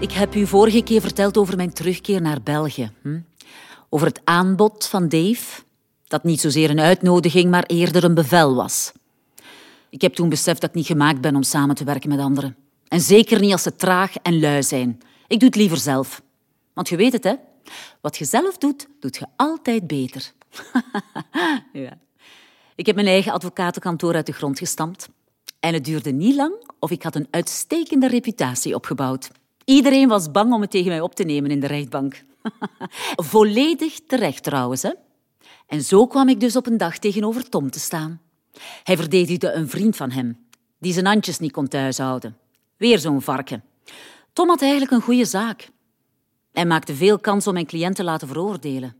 Ik heb u vorige keer verteld over mijn terugkeer naar België. Hm? Over het aanbod van Dave, dat niet zozeer een uitnodiging, maar eerder een bevel was. Ik heb toen beseft dat ik niet gemaakt ben om samen te werken met anderen. En zeker niet als ze traag en lui zijn. Ik doe het liever zelf. Want je weet het, hè? Wat je zelf doet, doet je altijd beter. ja. Ik heb mijn eigen advocatenkantoor uit de grond gestampt. En het duurde niet lang of ik had een uitstekende reputatie opgebouwd. Iedereen was bang om het tegen mij op te nemen in de rechtbank. Volledig terecht trouwens. Hè? En zo kwam ik dus op een dag tegenover Tom te staan. Hij verdedigde een vriend van hem, die zijn handjes niet kon thuishouden. Weer zo'n varken. Tom had eigenlijk een goede zaak. Hij maakte veel kans om mijn cliënt te laten veroordelen.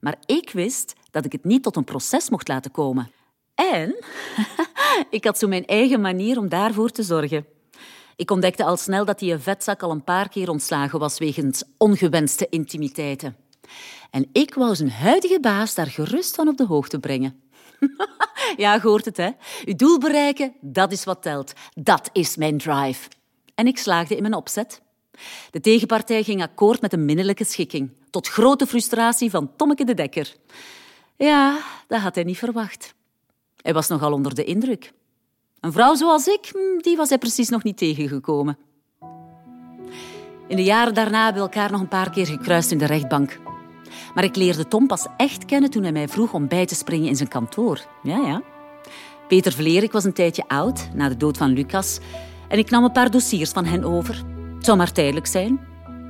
Maar ik wist dat ik het niet tot een proces mocht laten komen. En ik had zo mijn eigen manier om daarvoor te zorgen. Ik ontdekte al snel dat die vetzak al een paar keer ontslagen was wegens ongewenste intimiteiten. En ik wou zijn huidige baas daar gerust van op de hoogte brengen. ja, hoort het, hè? Uw doel bereiken, dat is wat telt. Dat is mijn drive. En ik slaagde in mijn opzet. De tegenpartij ging akkoord met een minnelijke schikking, tot grote frustratie van Tommeke de Dekker. Ja, dat had hij niet verwacht. Hij was nogal onder de indruk. Een vrouw zoals ik, hm, die was hij precies nog niet tegengekomen. In de jaren daarna hebben we elkaar nog een paar keer gekruist in de rechtbank. Maar ik leerde Tom pas echt kennen toen hij mij vroeg om bij te springen in zijn kantoor. Ja, ja. Peter Vleerik was een tijdje oud, na de dood van Lucas, en ik nam een paar dossiers van hen over. Het zou maar tijdelijk zijn,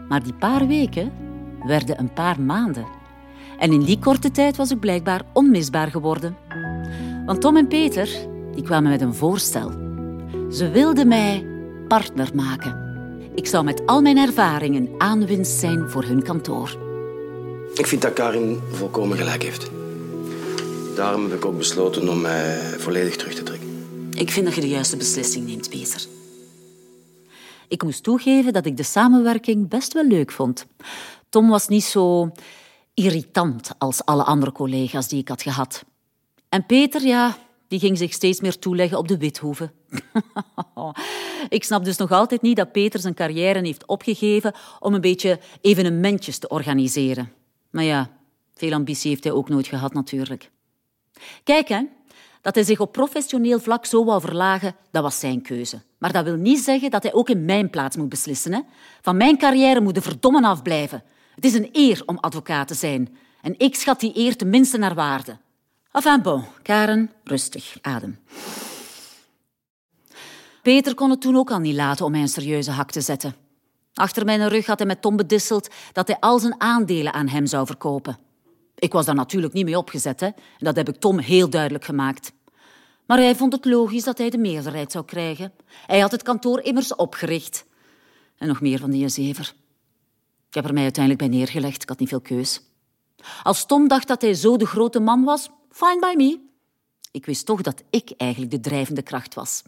maar die paar weken werden een paar maanden. En in die korte tijd was ik blijkbaar onmisbaar geworden. Want Tom en Peter die kwamen met een voorstel. Ze wilden mij partner maken. Ik zou met al mijn ervaringen aanwinst zijn voor hun kantoor. Ik vind dat Karin volkomen gelijk heeft. Daarom heb ik ook besloten om mij volledig terug te trekken. Ik vind dat je de juiste beslissing neemt, Peter. Ik moest toegeven dat ik de samenwerking best wel leuk vond. Tom was niet zo irritant als alle andere collega's die ik had gehad. En Peter, ja, die ging zich steeds meer toeleggen op de Withoeve. ik snap dus nog altijd niet dat Peter zijn carrière heeft opgegeven om een beetje evenementjes te organiseren. Maar ja, veel ambitie heeft hij ook nooit gehad natuurlijk. Kijk, hè, dat hij zich op professioneel vlak zo wou verlagen, dat was zijn keuze. Maar dat wil niet zeggen dat hij ook in mijn plaats moet beslissen. Hè? Van mijn carrière moet de verdommen afblijven. Het is een eer om advocaat te zijn. En ik schat die eer tenminste naar waarde. Enfin bon, Karen, rustig, adem. Peter kon het toen ook al niet laten om mij een serieuze hak te zetten. Achter mijn rug had hij met Tom bedisseld dat hij al zijn aandelen aan hem zou verkopen. Ik was daar natuurlijk niet mee opgezet, hè? en dat heb ik Tom heel duidelijk gemaakt. Maar hij vond het logisch dat hij de meerderheid zou krijgen. Hij had het kantoor immers opgericht. En nog meer van die zever. Ik heb er mij uiteindelijk bij neergelegd, ik had niet veel keus. Als Tom dacht dat hij zo de grote man was, fine by me. Ik wist toch dat ik eigenlijk de drijvende kracht was.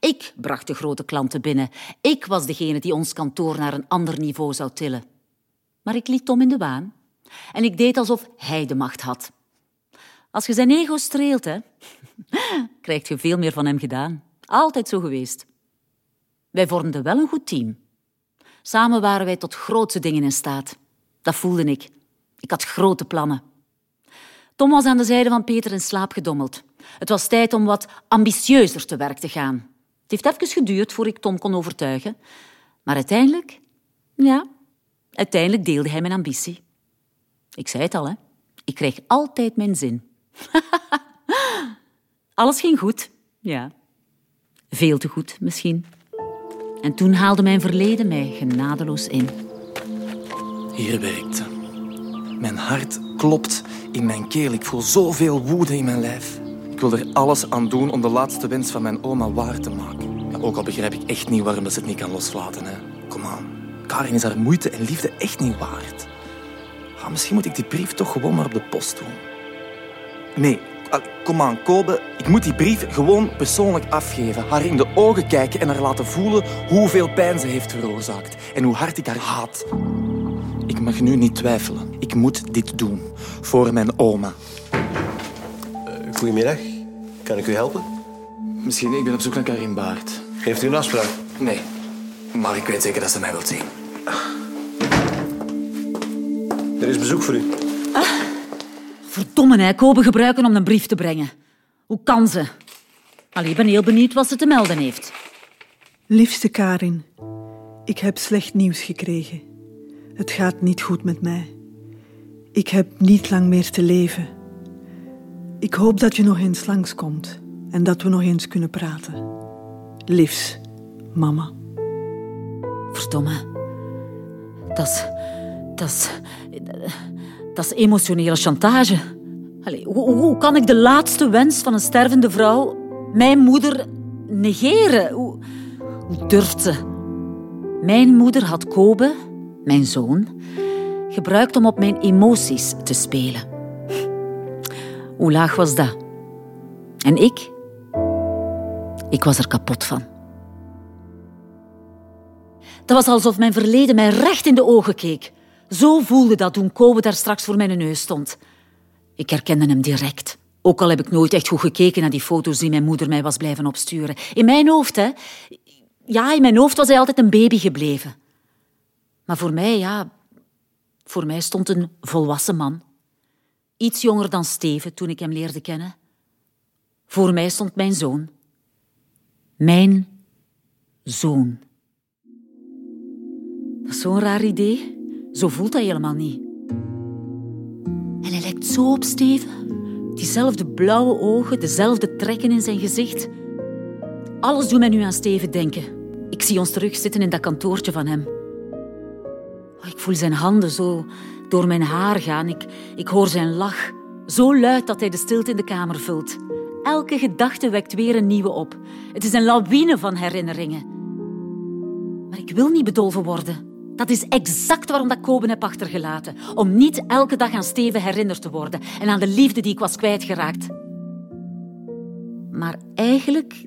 Ik bracht de grote klanten binnen. Ik was degene die ons kantoor naar een ander niveau zou tillen. Maar ik liet Tom in de waan. En ik deed alsof hij de macht had. Als je zijn ego streelt, hè, krijg je veel meer van hem gedaan. Altijd zo geweest. Wij vormden wel een goed team. Samen waren wij tot grootse dingen in staat. Dat voelde ik. Ik had grote plannen. Tom was aan de zijde van Peter in slaap gedommeld. Het was tijd om wat ambitieuzer te werk te gaan. Het heeft even geduurd voor ik Tom kon overtuigen. Maar uiteindelijk, ja, uiteindelijk deelde hij mijn ambitie. Ik zei het al, hè. Ik kreeg altijd mijn zin. Alles ging goed, ja. Veel te goed, misschien. En toen haalde mijn verleden mij genadeloos in. Hier werkte. Mijn hart klopt in mijn keel. Ik voel zoveel woede in mijn lijf. Ik wil er alles aan doen om de laatste wens van mijn oma waar te maken. Ook al begrijp ik echt niet waarom ze het niet kan loslaten. Kom aan. Karin is haar moeite en liefde echt niet waard. Ah, misschien moet ik die brief toch gewoon maar op de post doen. Nee, kom aan, Kobe. Ik moet die brief gewoon persoonlijk afgeven. Haar in de ogen kijken en haar laten voelen hoeveel pijn ze heeft veroorzaakt. En hoe hard ik haar haat. Ik mag nu niet twijfelen. Ik moet dit doen. Voor mijn oma. Uh, goedemiddag. Kan ik u helpen? Misschien, ik ben op zoek naar Karin Baart. Heeft u een afspraak? Nee. Maar ik weet zeker dat ze mij wilt zien. Er is bezoek voor u. Verdomme, hè. Kobe gebruiken om een brief te brengen. Hoe kan ze? Allee, ik ben heel benieuwd wat ze te melden heeft. Liefste Karin, ik heb slecht nieuws gekregen. Het gaat niet goed met mij. Ik heb niet lang meer te leven. Ik hoop dat je nog eens langskomt en dat we nog eens kunnen praten. Liefs, mama. Verdomme. Dat is... Dat is... Dat is emotionele chantage. Hoe kan ik de laatste wens van een stervende vrouw, mijn moeder, negeren? Hoe, hoe durft ze? Mijn moeder had Kobe, mijn zoon, gebruikt om op mijn emoties te spelen. Hoe laag was dat? En ik? Ik was er kapot van. Dat was alsof mijn verleden mij recht in de ogen keek. Zo voelde dat toen Kobe daar straks voor mijn neus stond. Ik herkende hem direct. Ook al heb ik nooit echt goed gekeken naar die foto's die mijn moeder mij was blijven opsturen. In mijn hoofd, hè. Ja, in mijn hoofd was hij altijd een baby gebleven. Maar voor mij, ja... Voor mij stond een volwassen man. Iets jonger dan Steven toen ik hem leerde kennen. Voor mij stond mijn zoon. Mijn zoon. Dat is zo'n raar idee. Zo voelt hij helemaal niet. En hij lijkt zo op Steven. Diezelfde blauwe ogen, dezelfde trekken in zijn gezicht. Alles doet mij nu aan Steven denken. Ik zie ons terugzitten in dat kantoortje van hem. Voel zijn handen zo door mijn haar gaan. Ik, ik hoor zijn lach. Zo luid dat hij de stilte in de kamer vult. Elke gedachte wekt weer een nieuwe op. Het is een lawine van herinneringen. Maar ik wil niet bedolven worden. Dat is exact waarom dat Koben heb achtergelaten. Om niet elke dag aan Steven herinnerd te worden en aan de liefde die ik was kwijtgeraakt. Maar eigenlijk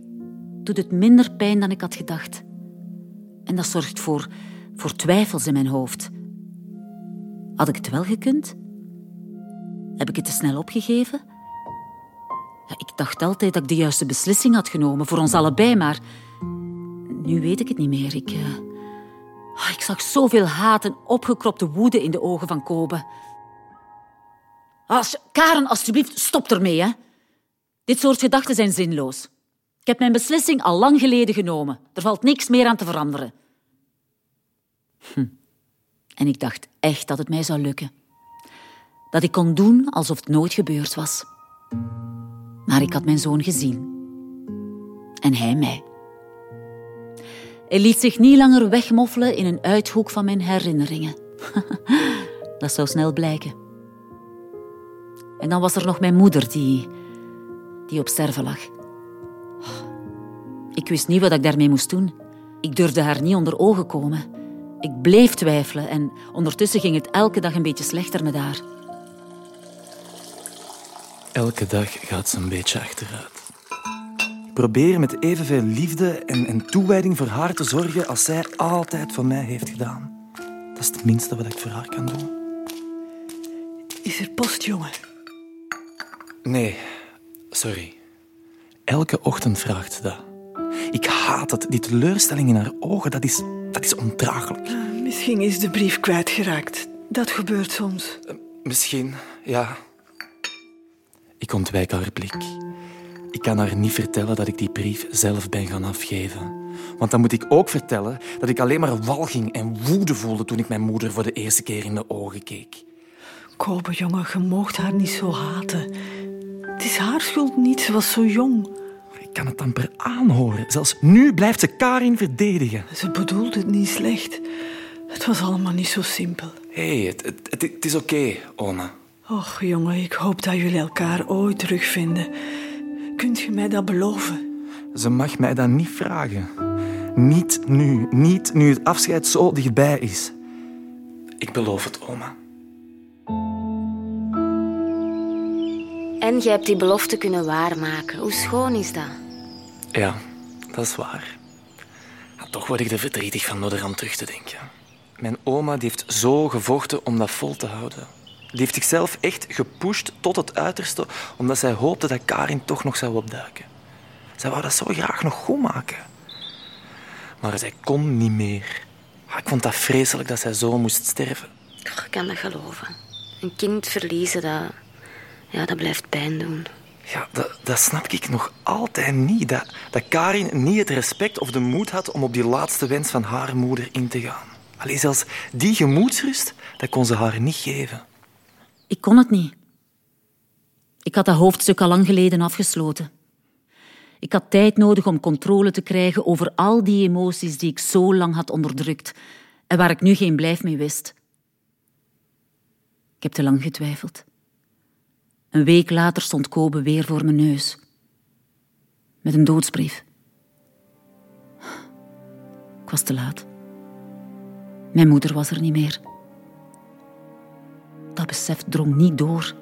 doet het minder pijn dan ik had gedacht. En dat zorgt voor, voor twijfels in mijn hoofd. Had ik het wel gekund? Heb ik het te snel opgegeven? Ik dacht altijd dat ik de juiste beslissing had genomen voor ons allebei, maar nu weet ik het niet meer. Ik, uh... ik zag zoveel haat en opgekropte woede in de ogen van Kobe. Als, Karen, alsjeblieft, stop ermee. Hè. Dit soort gedachten zijn zinloos. Ik heb mijn beslissing al lang geleden genomen. Er valt niks meer aan te veranderen. Hm. En ik dacht echt dat het mij zou lukken. Dat ik kon doen alsof het nooit gebeurd was. Maar ik had mijn zoon gezien. En hij mij. Hij liet zich niet langer wegmoffelen in een uithoek van mijn herinneringen. dat zou snel blijken. En dan was er nog mijn moeder die, die op sterven lag. Ik wist niet wat ik daarmee moest doen. Ik durfde haar niet onder ogen komen. Ik bleef twijfelen en ondertussen ging het elke dag een beetje slechter met haar. Elke dag gaat ze een beetje achteruit. Ik probeer met evenveel liefde en, en toewijding voor haar te zorgen als zij altijd voor mij heeft gedaan. Dat is het minste wat ik voor haar kan doen. Is er post, jongen? Nee, sorry. Elke ochtend vraagt ze dat. Ik haat het. Die teleurstelling in haar ogen, dat is, dat is ondraaglijk. Uh, misschien is de brief kwijtgeraakt. Dat gebeurt soms. Uh, misschien, ja. Ik ontwijk haar blik. Ik kan haar niet vertellen dat ik die brief zelf ben gaan afgeven. Want dan moet ik ook vertellen dat ik alleen maar walging en woede voelde toen ik mijn moeder voor de eerste keer in de ogen keek. Kobe, jongen, je moogt haar niet zo haten. Het is haar schuld niet, ze was zo jong. Ik kan het amper aanhoren. Zelfs nu blijft ze Karin verdedigen. Ze bedoelt het niet slecht. Het was allemaal niet zo simpel. Hé, hey, het, het, het, het, is oké, okay, oma. Och, jongen, ik hoop dat jullie elkaar ooit terugvinden. Kunt je mij dat beloven? Ze mag mij dat niet vragen. Niet nu. Niet nu het afscheid zo dichtbij is. Ik beloof het, oma. En je hebt die belofte kunnen waarmaken. Hoe schoon is dat? Ja, dat is waar. Toch word ik er verdrietig van door eraan terug te denken. Mijn oma die heeft zo gevochten om dat vol te houden. Die heeft zichzelf echt gepusht tot het uiterste, omdat zij hoopte dat Karin toch nog zou opduiken. Zij wou dat zo graag nog goed maken. Maar zij kon niet meer. Ik vond dat vreselijk dat zij zo moest sterven. Ik kan dat geloven. Een kind verliezen, dat, ja, dat blijft pijn doen. Ja, dat, dat snap ik nog altijd niet. Dat, dat Karin niet het respect of de moed had om op die laatste wens van haar moeder in te gaan. Alleen zelfs die gemoedsrust, dat kon ze haar niet geven. Ik kon het niet. Ik had dat hoofdstuk al lang geleden afgesloten. Ik had tijd nodig om controle te krijgen over al die emoties die ik zo lang had onderdrukt en waar ik nu geen blijf mee wist. Ik heb te lang getwijfeld. Een week later stond Kobe weer voor mijn neus. Met een doodsbrief. Ik was te laat. Mijn moeder was er niet meer. Dat besef drong niet door.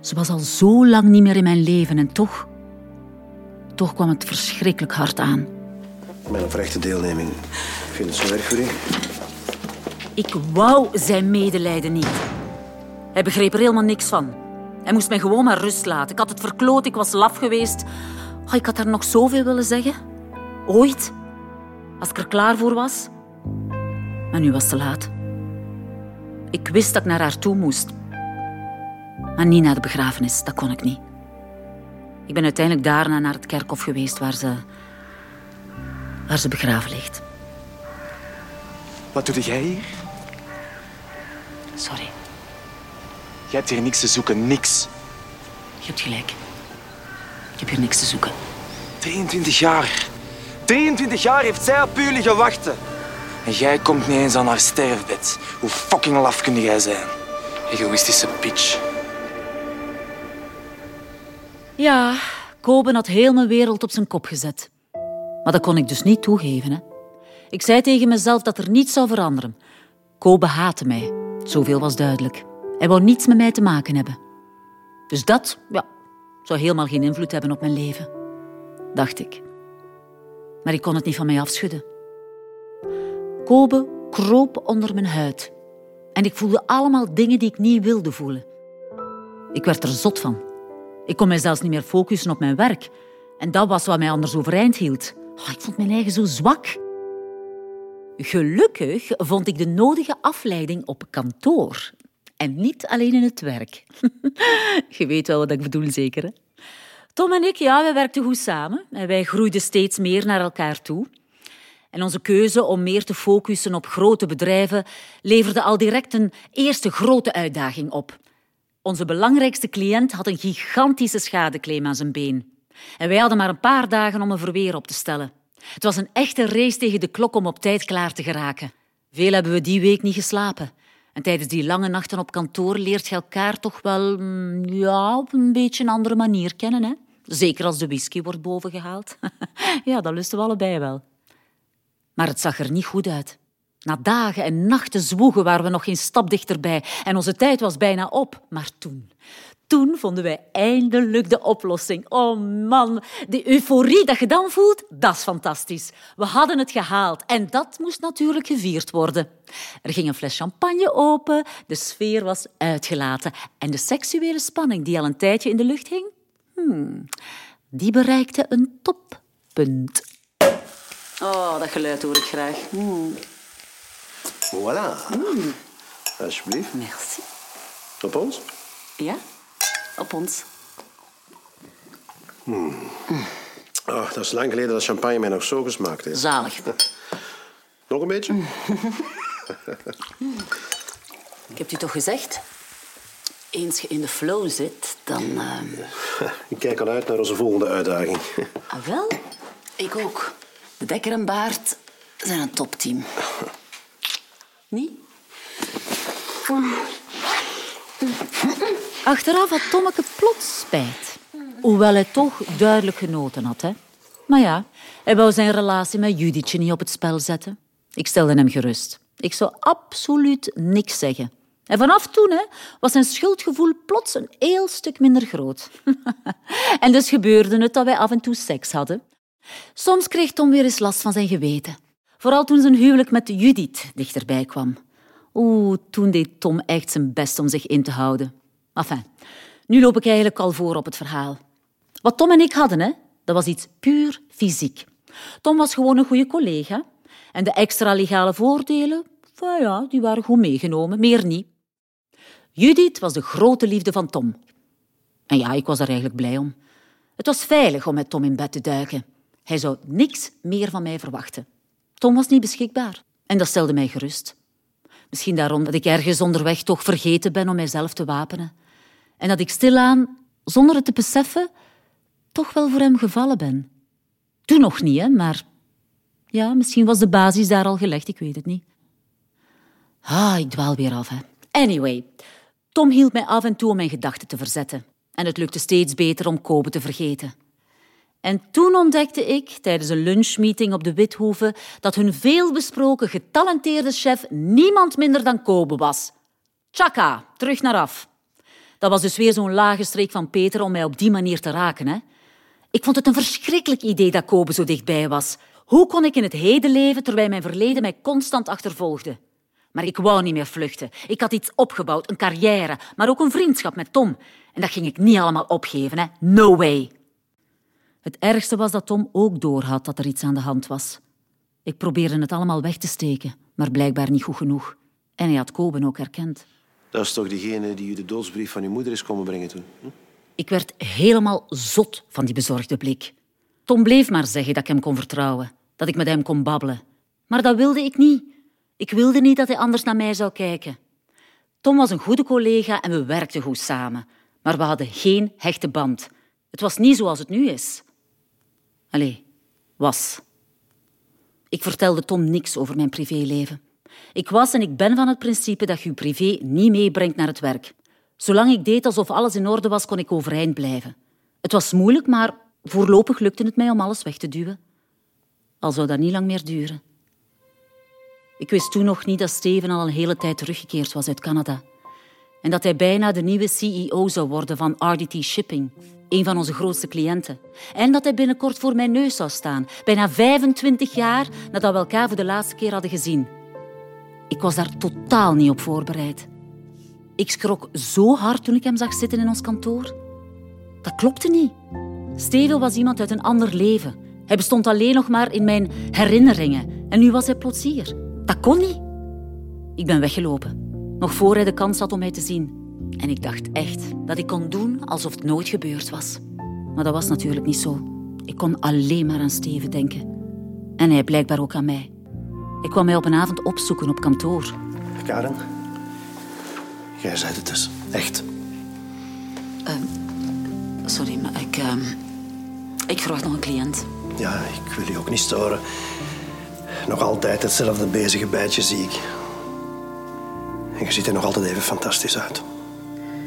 Ze was al zo lang niet meer in mijn leven en toch... Toch kwam het verschrikkelijk hard aan. Mijn oprechte deelneming. Ik vind het zo erg voor u. Ik wou zijn medelijden niet. Hij begreep er helemaal niks van. Hij moest mij gewoon maar rust laten. Ik had het verkloot, ik was laf geweest. Oh, ik had haar nog zoveel willen zeggen. Ooit. Als ik er klaar voor was. Maar nu was het te laat. Ik wist dat ik naar haar toe moest. Maar niet naar de begrafenis, dat kon ik niet. Ik ben uiteindelijk daarna naar het kerkhof geweest waar ze, waar ze begraven ligt. Wat doe jij hier? Sorry, Je hebt hier niks te zoeken, niks. je hebt gelijk. Ik heb hier niks te zoeken. 23 jaar. 23 jaar heeft zij op u liggen wachten. En jij komt niet eens aan haar sterfbed. Hoe fucking laf kun jij zijn? Egoïstische bitch. Ja, Koben had heel mijn wereld op zijn kop gezet. Maar dat kon ik dus niet toegeven. Hè. Ik zei tegen mezelf dat er niets zou veranderen. Kobe haatte mij. Zoveel was duidelijk. Hij wou niets met mij te maken hebben. Dus dat, ja, zou helemaal geen invloed hebben op mijn leven. Dacht ik. Maar ik kon het niet van mij afschudden. Kobe kroop onder mijn huid. En ik voelde allemaal dingen die ik niet wilde voelen. Ik werd er zot van. Ik kon mij zelfs niet meer focussen op mijn werk. En dat was wat mij anders overeind hield. Oh, ik vond mijn eigen zo zwak. Gelukkig vond ik de nodige afleiding op kantoor. En niet alleen in het werk. Je weet wel wat ik bedoel, zeker. Hè? Tom en ik, ja, wij werkten goed samen. En wij groeiden steeds meer naar elkaar toe. En onze keuze om meer te focussen op grote bedrijven leverde al direct een eerste grote uitdaging op. Onze belangrijkste cliënt had een gigantische schadeclaim aan zijn been. En wij hadden maar een paar dagen om een verweer op te stellen. Het was een echte race tegen de klok om op tijd klaar te geraken. Veel hebben we die week niet geslapen. En tijdens die lange nachten op kantoor leert je elkaar toch wel mm, ja, op een beetje een andere manier kennen. Hè? Zeker als de whisky wordt bovengehaald. ja, dat lusten we allebei wel. Maar het zag er niet goed uit. Na dagen en nachten zwoegen waren we nog geen stap dichterbij en onze tijd was bijna op. Maar toen, toen vonden wij eindelijk de oplossing. Oh man, die euforie dat je dan voelt, dat is fantastisch. We hadden het gehaald en dat moest natuurlijk gevierd worden. Er ging een fles champagne open, de sfeer was uitgelaten en de seksuele spanning die al een tijdje in de lucht hing, hmm, die bereikte een toppunt. Oh, dat geluid hoor ik graag. Voilà. Alsjeblieft. Merci. Op ons? Ja, op ons. Oh, dat is lang geleden dat champagne mij nog zo gesmaakt heeft. Zalig. Nog een beetje? Ik heb u toch gezegd? Eens je in de flow zit, dan... Ik kijk al uit naar onze volgende uitdaging. Ah, wel, ik ook. De Dekker en Baart zijn een topteam. Niet? Achteraf had Tommeke plots spijt. Hoewel hij toch duidelijk genoten had. Hè? Maar ja, hij wou zijn relatie met Judithje niet op het spel zetten. Ik stelde hem gerust. Ik zou absoluut niks zeggen. En vanaf toen hè, was zijn schuldgevoel plots een heel stuk minder groot. en dus gebeurde het dat wij af en toe seks hadden. Soms kreeg Tom weer eens last van zijn geweten. Vooral toen zijn huwelijk met Judith dichterbij kwam. Oeh, toen deed Tom echt zijn best om zich in te houden. Enfin, nu loop ik eigenlijk al voor op het verhaal. Wat Tom en ik hadden, hè, dat was iets puur fysiek. Tom was gewoon een goede collega. En de extra legale voordelen, ja, die waren goed meegenomen, meer niet. Judith was de grote liefde van Tom. En ja, ik was daar eigenlijk blij om. Het was veilig om met Tom in bed te duiken. Hij zou niks meer van mij verwachten. Tom was niet beschikbaar en dat stelde mij gerust. Misschien daarom dat ik ergens onderweg toch vergeten ben om mijzelf te wapenen. En dat ik stilaan, zonder het te beseffen, toch wel voor hem gevallen ben. Toen nog niet, hè, maar ja, misschien was de basis daar al gelegd, ik weet het niet. Ah, ik dwaal weer af, hè. Anyway, Tom hield mij af en toe om mijn gedachten te verzetten. En het lukte steeds beter om Kobe te vergeten. En toen ontdekte ik tijdens een lunchmeeting op de Withoeve dat hun veelbesproken getalenteerde chef niemand minder dan Kobe was. Chaka, terug naar af. Dat was dus weer zo'n lage streek van Peter om mij op die manier te raken. Hè? Ik vond het een verschrikkelijk idee dat Kobe zo dichtbij was. Hoe kon ik in het heden leven terwijl mijn verleden mij constant achtervolgde? Maar ik wou niet meer vluchten. Ik had iets opgebouwd, een carrière, maar ook een vriendschap met Tom. En dat ging ik niet allemaal opgeven. Hè? No way. Het ergste was dat Tom ook doorhad dat er iets aan de hand was. Ik probeerde het allemaal weg te steken, maar blijkbaar niet goed genoeg. En hij had Koben ook herkend. Dat is toch diegene die u de doodsbrief van uw moeder is komen brengen toen? Hm? Ik werd helemaal zot van die bezorgde blik. Tom bleef maar zeggen dat ik hem kon vertrouwen, dat ik met hem kon babbelen. Maar dat wilde ik niet. Ik wilde niet dat hij anders naar mij zou kijken. Tom was een goede collega en we werkten goed samen. Maar we hadden geen hechte band. Het was niet zoals het nu is. Allee, was. Ik vertelde Tom niks over mijn privéleven. Ik was en ik ben van het principe dat je je privé niet meebrengt naar het werk. Zolang ik deed alsof alles in orde was, kon ik overeind blijven. Het was moeilijk, maar voorlopig lukte het mij om alles weg te duwen. Al zou dat niet lang meer duren. Ik wist toen nog niet dat Steven al een hele tijd teruggekeerd was uit Canada. En dat hij bijna de nieuwe CEO zou worden van RDT Shipping, een van onze grootste cliënten. En dat hij binnenkort voor mijn neus zou staan, bijna 25 jaar nadat we elkaar voor de laatste keer hadden gezien. Ik was daar totaal niet op voorbereid. Ik schrok zo hard toen ik hem zag zitten in ons kantoor. Dat klopte niet. Steven was iemand uit een ander leven. Hij bestond alleen nog maar in mijn herinneringen. En nu was hij plots hier. Dat kon niet. Ik ben weggelopen, nog voor hij de kans had om mij te zien. En ik dacht echt dat ik kon doen alsof het nooit gebeurd was. Maar dat was natuurlijk niet zo. Ik kon alleen maar aan Steven denken. En hij blijkbaar ook aan mij. Ik kwam mij op een avond opzoeken op kantoor. Karen, jij zei het dus. Echt. Sorry, maar ik... ehm, ik verwacht nog een cliënt. Ja, ik wil je ook niet storen. Nog altijd hetzelfde bezige bijtje zie ik. En je ziet er nog altijd even fantastisch uit.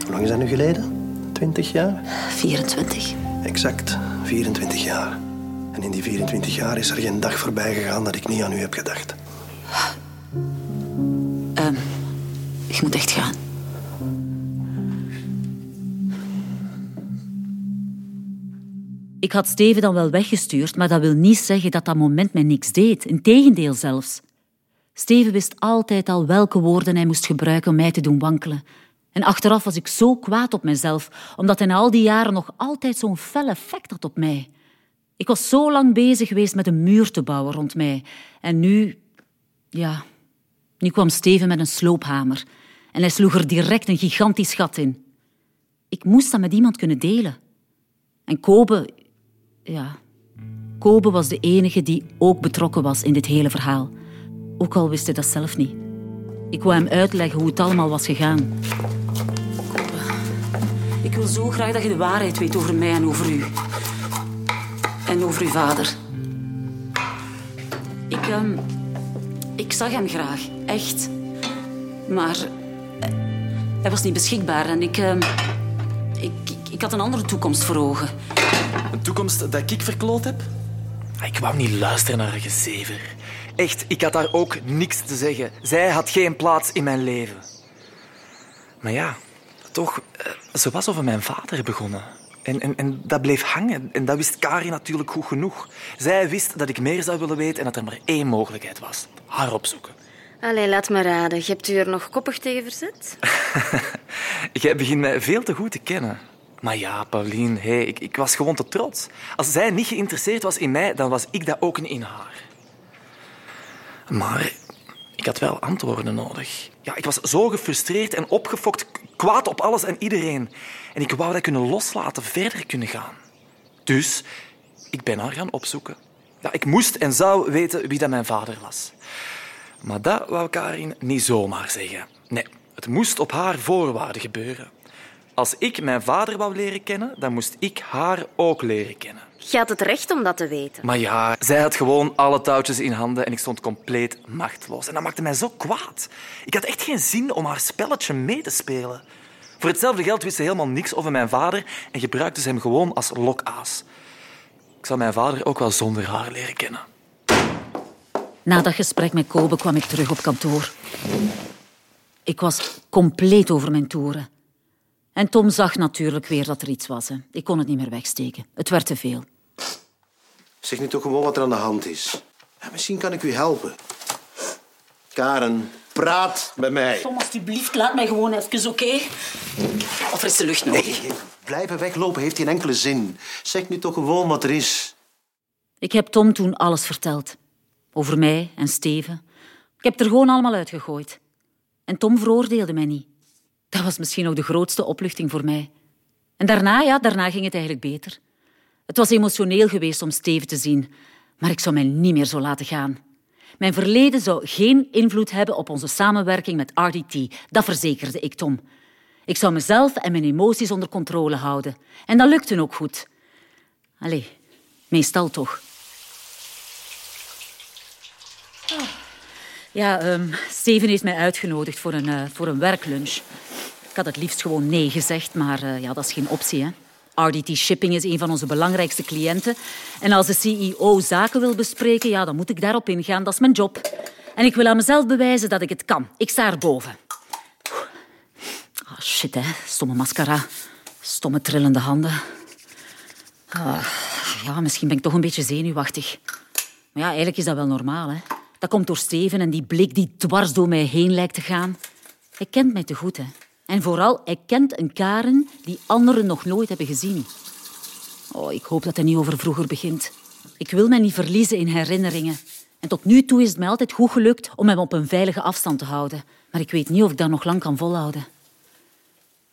Hoe lang is dat nu geleden? Twintig jaar? 24. Exact, 24 jaar. En in die 24 jaar is er geen dag voorbij gegaan dat ik niet aan u heb gedacht. Ehm, ik moet echt gaan. Ik had Steven dan wel weggestuurd, maar dat wil niet zeggen dat dat moment mij niks deed. Integendeel zelfs. Steven wist altijd al welke woorden hij moest gebruiken om mij te doen wankelen. En achteraf was ik zo kwaad op mezelf, omdat hij al die jaren nog altijd zo'n fel effect had op mij. Ik was zo lang bezig geweest met een muur te bouwen rond mij. En nu, ja, nu kwam Steven met een sloophamer. En hij sloeg er direct een gigantisch gat in. Ik moest dat met iemand kunnen delen. En Kobe, ja, Kobe was de enige die ook betrokken was in dit hele verhaal. Ook al wist hij dat zelf niet. Ik wou hem uitleggen hoe het allemaal was gegaan. Ik wil zo graag dat je de waarheid weet over mij en over u. En over uw vader. Ik, ehm, ik zag hem graag, echt. Maar eh, hij was niet beschikbaar en ik, ehm, ik, ik, ik had een andere toekomst voor ogen. Een toekomst dat ik verkloot heb? Ik wou niet luisteren naar haar gezever. Echt, ik had daar ook niks te zeggen. Zij had geen plaats in mijn leven. Maar ja, toch, eh, ze was over mijn vader begonnen. En, en, en dat bleef hangen. En dat wist Kari natuurlijk goed genoeg. Zij wist dat ik meer zou willen weten en dat er maar één mogelijkheid was. Haar opzoeken. Allee, laat me raden. Je hebt u er nog koppig tegen verzet? Jij begint mij veel te goed te kennen. Maar ja, Pauline, hey, ik, ik was gewoon te trots. Als zij niet geïnteresseerd was in mij, dan was ik dat ook niet in haar. Maar ik had wel antwoorden nodig. Ja, ik was zo gefrustreerd en opgefokt, kwaad op alles en iedereen. En ik wou dat kunnen loslaten, verder kunnen gaan. Dus ik ben haar gaan opzoeken. Ja, ik moest en zou weten wie dat mijn vader was. Maar dat wou Karin niet zomaar zeggen. Nee, het moest op haar voorwaarden gebeuren. Als ik mijn vader wou leren kennen, dan moest ik haar ook leren kennen. Je had het recht om dat te weten. Maar ja, zij had gewoon alle touwtjes in handen en ik stond compleet machteloos. En dat maakte mij zo kwaad. Ik had echt geen zin om haar spelletje mee te spelen. Voor hetzelfde geld wist ze helemaal niks over mijn vader en gebruikte ze hem gewoon als lokaas. Ik zou mijn vader ook wel zonder haar leren kennen. Na dat gesprek met Kobe kwam ik terug op kantoor. Ik was compleet over mijn toeren. En Tom zag natuurlijk weer dat er iets was. Hè. Ik kon het niet meer wegsteken. Het werd te veel. Zeg nu toch gewoon wat er aan de hand is. Ja, misschien kan ik u helpen. Karen, praat met mij. Tom, alsjeblieft, laat mij gewoon even, oké? Of frisse lucht nodig. Nee, blijven weglopen heeft geen enkele zin. Zeg nu toch gewoon wat er is. Ik heb Tom toen alles verteld. Over mij en Steven. Ik heb het er gewoon allemaal uitgegooid. En Tom veroordeelde mij niet. Dat was misschien ook de grootste opluchting voor mij. En daarna, ja, daarna ging het eigenlijk beter. Het was emotioneel geweest om Steven te zien, maar ik zou mij niet meer zo laten gaan. Mijn verleden zou geen invloed hebben op onze samenwerking met RDT, dat verzekerde ik Tom. Ik zou mezelf en mijn emoties onder controle houden. En dat lukte ook goed. Allee, meestal toch. Ja, um, Steven heeft mij uitgenodigd voor een, uh, voor een werklunch. Ik had het liefst gewoon nee gezegd, maar uh, ja, dat is geen optie. Hè. RDT Shipping is een van onze belangrijkste cliënten. En als de CEO zaken wil bespreken, ja, dan moet ik daarop ingaan. Dat is mijn job. En ik wil aan mezelf bewijzen dat ik het kan. Ik sta erboven. Oh, shit, hè. Stomme mascara. Stomme trillende handen. Ah, ja, misschien ben ik toch een beetje zenuwachtig. Maar ja, eigenlijk is dat wel normaal, hè. Dat komt door Steven en die blik die dwars door mij heen lijkt te gaan. Hij kent mij te goed, hè. En vooral, hij kent een Karen die anderen nog nooit hebben gezien. Oh, ik hoop dat hij niet over vroeger begint. Ik wil mij niet verliezen in herinneringen. En tot nu toe is het mij altijd goed gelukt om hem op een veilige afstand te houden. Maar ik weet niet of ik dat nog lang kan volhouden.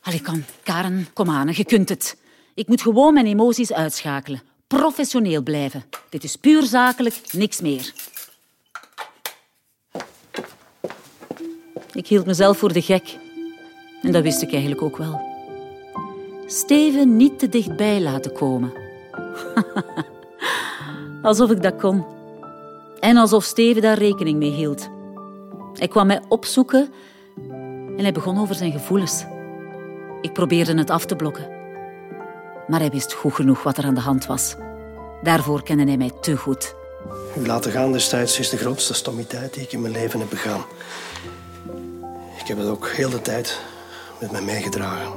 Allee, kan. Karen, kom aan, je kunt het. Ik moet gewoon mijn emoties uitschakelen. Professioneel blijven. Dit is puur zakelijk, niks meer. Ik hield mezelf voor de gek. En dat wist ik eigenlijk ook wel. Steven niet te dichtbij laten komen. alsof ik dat kon. En alsof Steven daar rekening mee hield. Hij kwam mij opzoeken en hij begon over zijn gevoelens. Ik probeerde het af te blokken. Maar hij wist goed genoeg wat er aan de hand was. Daarvoor kende hij mij te goed. Laten gaan destijds is de grootste stommiteit die ik in mijn leven heb begaan. Ik heb het ook heel de tijd met mij meegedragen.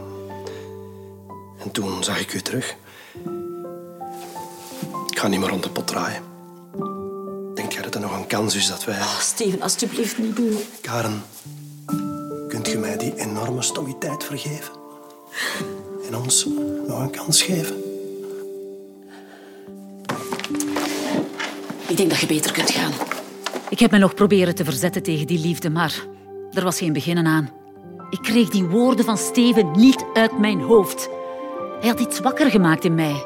En toen zag ik u terug. Ik ga niet meer rond de pot draaien. Denkt jij dat er nog een kans is dat wij... Oh, Steven, alsjeblieft niet doen. Karen, kunt je mij die enorme stommiteit vergeven? En ons nog een kans geven? Ik denk dat je beter kunt gaan. Ik heb me nog proberen te verzetten tegen die liefde, maar er was geen beginnen aan. Ik kreeg die woorden van Steven niet uit mijn hoofd. Hij had iets wakker gemaakt in mij.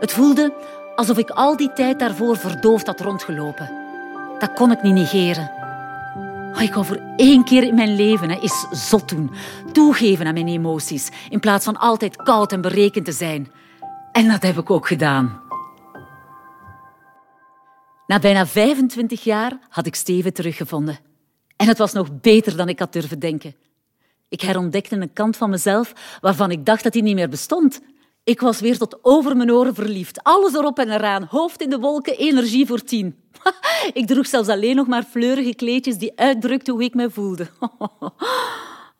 Het voelde alsof ik al die tijd daarvoor verdoofd had rondgelopen. Dat kon ik niet negeren. Oh, ik wou voor één keer in mijn leven hè, eens zot doen. Toegeven aan mijn emoties, in plaats van altijd koud en berekend te zijn. En dat heb ik ook gedaan. Na bijna 25 jaar had ik Steven teruggevonden. En het was nog beter dan ik had durven denken. Ik herontdekte een kant van mezelf waarvan ik dacht dat die niet meer bestond. Ik was weer tot over mijn oren verliefd. Alles erop en eraan. Hoofd in de wolken, energie voor tien. Ik droeg zelfs alleen nog maar fleurige kleedjes die uitdrukten hoe ik me voelde.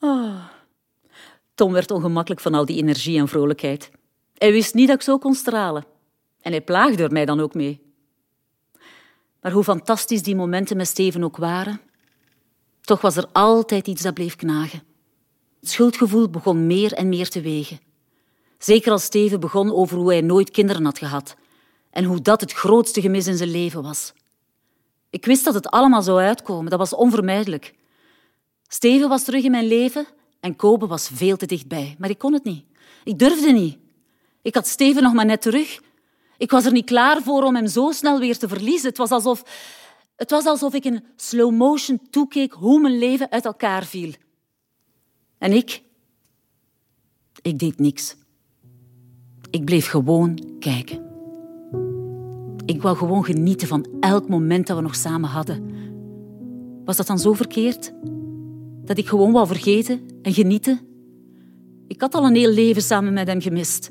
Tom werd ongemakkelijk van al die energie en vrolijkheid. Hij wist niet dat ik zo kon stralen. En hij plaagde er mij dan ook mee. Maar hoe fantastisch die momenten met Steven ook waren, toch was er altijd iets dat bleef knagen. Het schuldgevoel begon meer en meer te wegen. Zeker als Steven begon over hoe hij nooit kinderen had gehad en hoe dat het grootste gemis in zijn leven was. Ik wist dat het allemaal zou uitkomen, dat was onvermijdelijk. Steven was terug in mijn leven En Kobe was veel te dichtbij, maar ik kon het niet. Ik durfde niet. Ik had Steven nog maar net terug. Ik was er niet klaar voor om hem zo snel weer te verliezen. Het was alsof, het was alsof ik in slow motion toekeek hoe mijn leven uit elkaar viel. En ik? Ik deed niks. Ik bleef gewoon kijken. Ik wou gewoon genieten van elk moment dat we nog samen hadden. Was dat dan zo verkeerd? Dat ik gewoon wou vergeten en genieten? Ik had al een heel leven samen met hem gemist.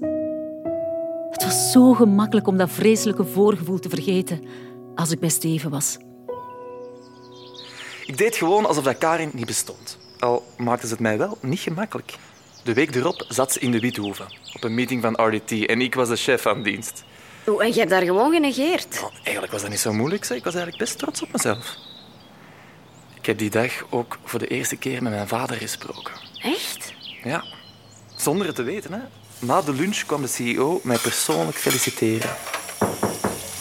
Het was zo gemakkelijk om dat vreselijke voorgevoel te vergeten als ik bij Steven was. Ik deed gewoon alsof dat Karin niet bestond. Al maakte ze het mij wel niet gemakkelijk. De week erop zat ze in de Withoeven, op een meeting van RDT, en ik was de chef aan dienst. Oh, en je hebt daar gewoon genegeerd. Eigenlijk was dat niet zo moeilijk. Zeg. Ik was eigenlijk best trots op mezelf. Ik heb die dag ook voor de eerste keer met mijn vader gesproken. Echt? Ja, zonder het te weten. Hè. Na de lunch kwam de CEO mij persoonlijk feliciteren.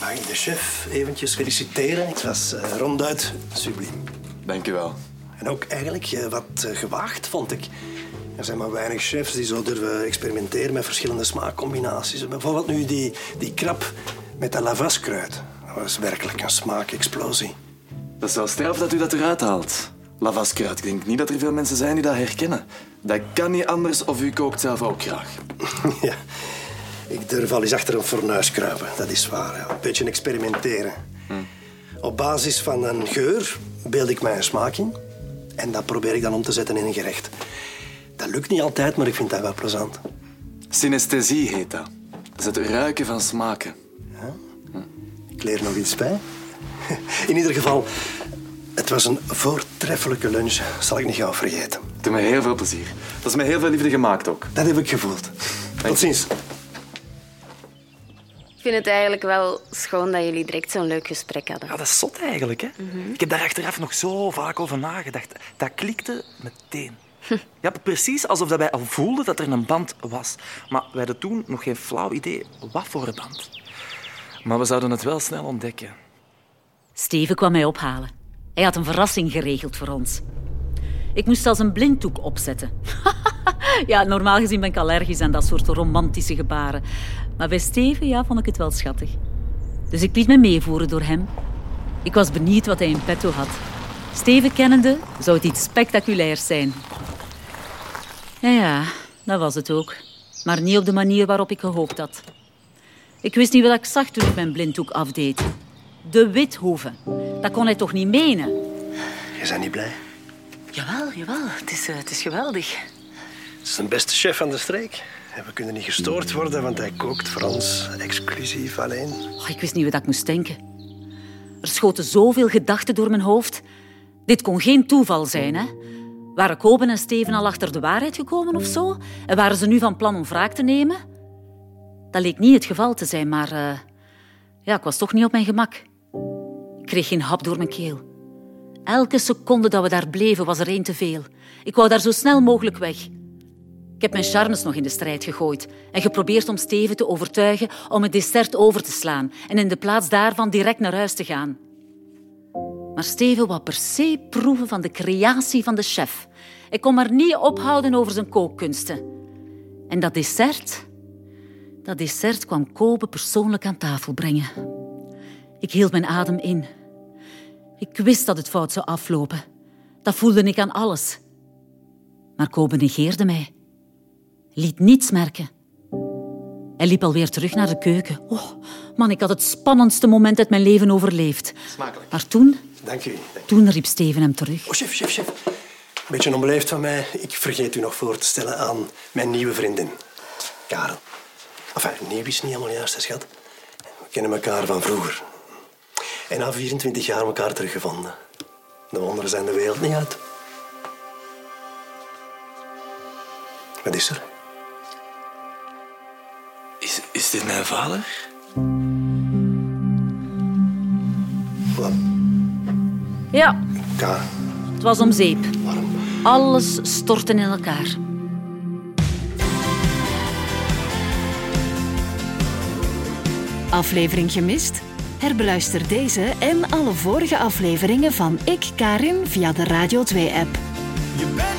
Mag ik de chef eventjes feliciteren? Het was eh, ronduit subliem. Dank u wel. En ook eigenlijk eh, wat eh, gewaagd, vond ik. Er zijn maar weinig chefs die zo durven experimenteren met verschillende smaakcombinaties. Bijvoorbeeld nu die, die krab met dat lavaskruid. Dat was werkelijk een smaakexplosie. Dat is wel straf dat u dat eruit haalt. Lavaskruid. Ik denk niet dat er veel mensen zijn die dat herkennen. Dat kan niet anders of u kookt zelf ook graag. ja, ik durf al eens achter een fornuis kruipen. Dat is waar. Ja. Een beetje experimenteren. Op basis van een geur beeld ik mij een smaak in. En dat probeer ik dan om te zetten in een gerecht. Dat lukt niet altijd, maar ik vind dat wel plezant. Synesthesie heet dat. Dat is het ruiken van smaken. Ik leer nog iets bij. In ieder geval, het was een voortreffelijke lunch. Zal ik niet gauw vergeten. Het doet me heel veel plezier. Dat is met heel veel liefde gemaakt ook. Dat heb ik gevoeld. Tot ziens. Ik vind het eigenlijk wel schoon dat jullie direct zo'n leuk gesprek hadden. Ja, dat is zot eigenlijk. Hè? Ik heb daar achteraf nog zo vaak over nagedacht. Dat klikte meteen. Ja, precies alsof dat wij al voelden dat er een band was. Maar wij hadden toen nog geen flauw idee wat voor een band. Maar we zouden het wel snel ontdekken. Steven kwam mij ophalen. Hij had een verrassing geregeld voor ons. Ik moest zelfs een blinddoek opzetten. ja, normaal gezien ben ik allergisch aan dat soort romantische gebaren. Maar bij Steven ja, vond ik het wel schattig. Dus ik liet me meevoeren door hem. Ik was benieuwd wat hij in petto had. Steven kennende zou het iets spectaculairs zijn. Ja, ja, dat was het ook. Maar niet op de manier waarop ik gehoopt had. Ik wist niet wat ik zag toen ik mijn blinddoek afdeed. De Withoeven. Dat kon hij toch niet menen? Je bent niet blij? Jawel, jawel. Het is, eh, het is geweldig. Het is de beste chef van de streek. We kunnen niet gestoord worden, want hij kookt voor ons exclusief alleen. Ik wist niet wat ik moest denken. Er schoten zoveel gedachten door mijn hoofd. Dit kon geen toeval zijn, hè? Waren Koben en Steven al achter de waarheid gekomen of zo? En waren ze nu van plan om wraak te nemen? Dat leek niet het geval te zijn, maar eh, ja, ik was toch niet op mijn gemak. Ik kreeg geen hap door mijn keel. Elke seconde dat we daar bleven was er één te veel. Ik wou daar zo snel mogelijk weg. Ik heb mijn charmes nog in de strijd gegooid en geprobeerd om Steven te overtuigen om het dessert over te slaan en in de plaats daarvan direct naar huis te gaan. Maar Steven wou per se proeven van de creatie van de chef. Ik kon maar niet ophouden over zijn kookkunsten. En dat dessert, dat dessert kwam Kobe persoonlijk aan tafel brengen. Ik hield mijn adem in. Ik wist dat het fout zou aflopen. Dat voelde ik aan alles. Maar Kobe negeerde mij. Liet niets merken. Hij liep alweer terug naar de keuken. Oh, man, ik had het spannendste moment uit mijn leven overleefd. Smakelijk. Maar toen, Dank u. Toen riep Steven hem terug. Oh, chef, chef, chef. Een beetje onbeleefd van mij. Ik vergeet u nog voor te stellen aan mijn nieuwe vriendin, Karen. Enfin, nieuw is niet helemaal juist, schat. We kennen elkaar van vroeger. En na 24 jaar elkaar teruggevonden. De wonderen zijn de wereld niet uit. Wat is er? Is, dit mijn vader? Wat? Ja, Karen, het was om zeep. waarom? Alles stortte in elkaar. Aflevering gemist? Herbeluister deze en alle vorige afleveringen van Ik Karin via de Radio 2-app. Je bent